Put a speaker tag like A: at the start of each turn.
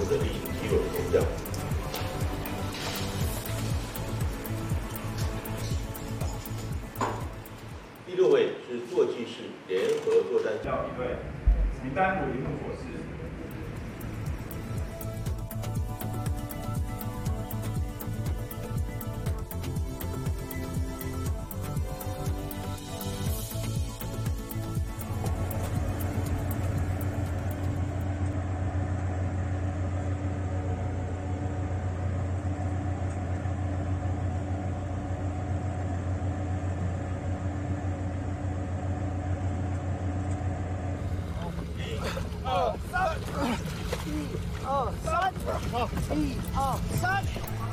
A: 我有第六位是坐骑士联合作战。
B: 教一队承单独一个伙食
C: 二三，一二三，一二三。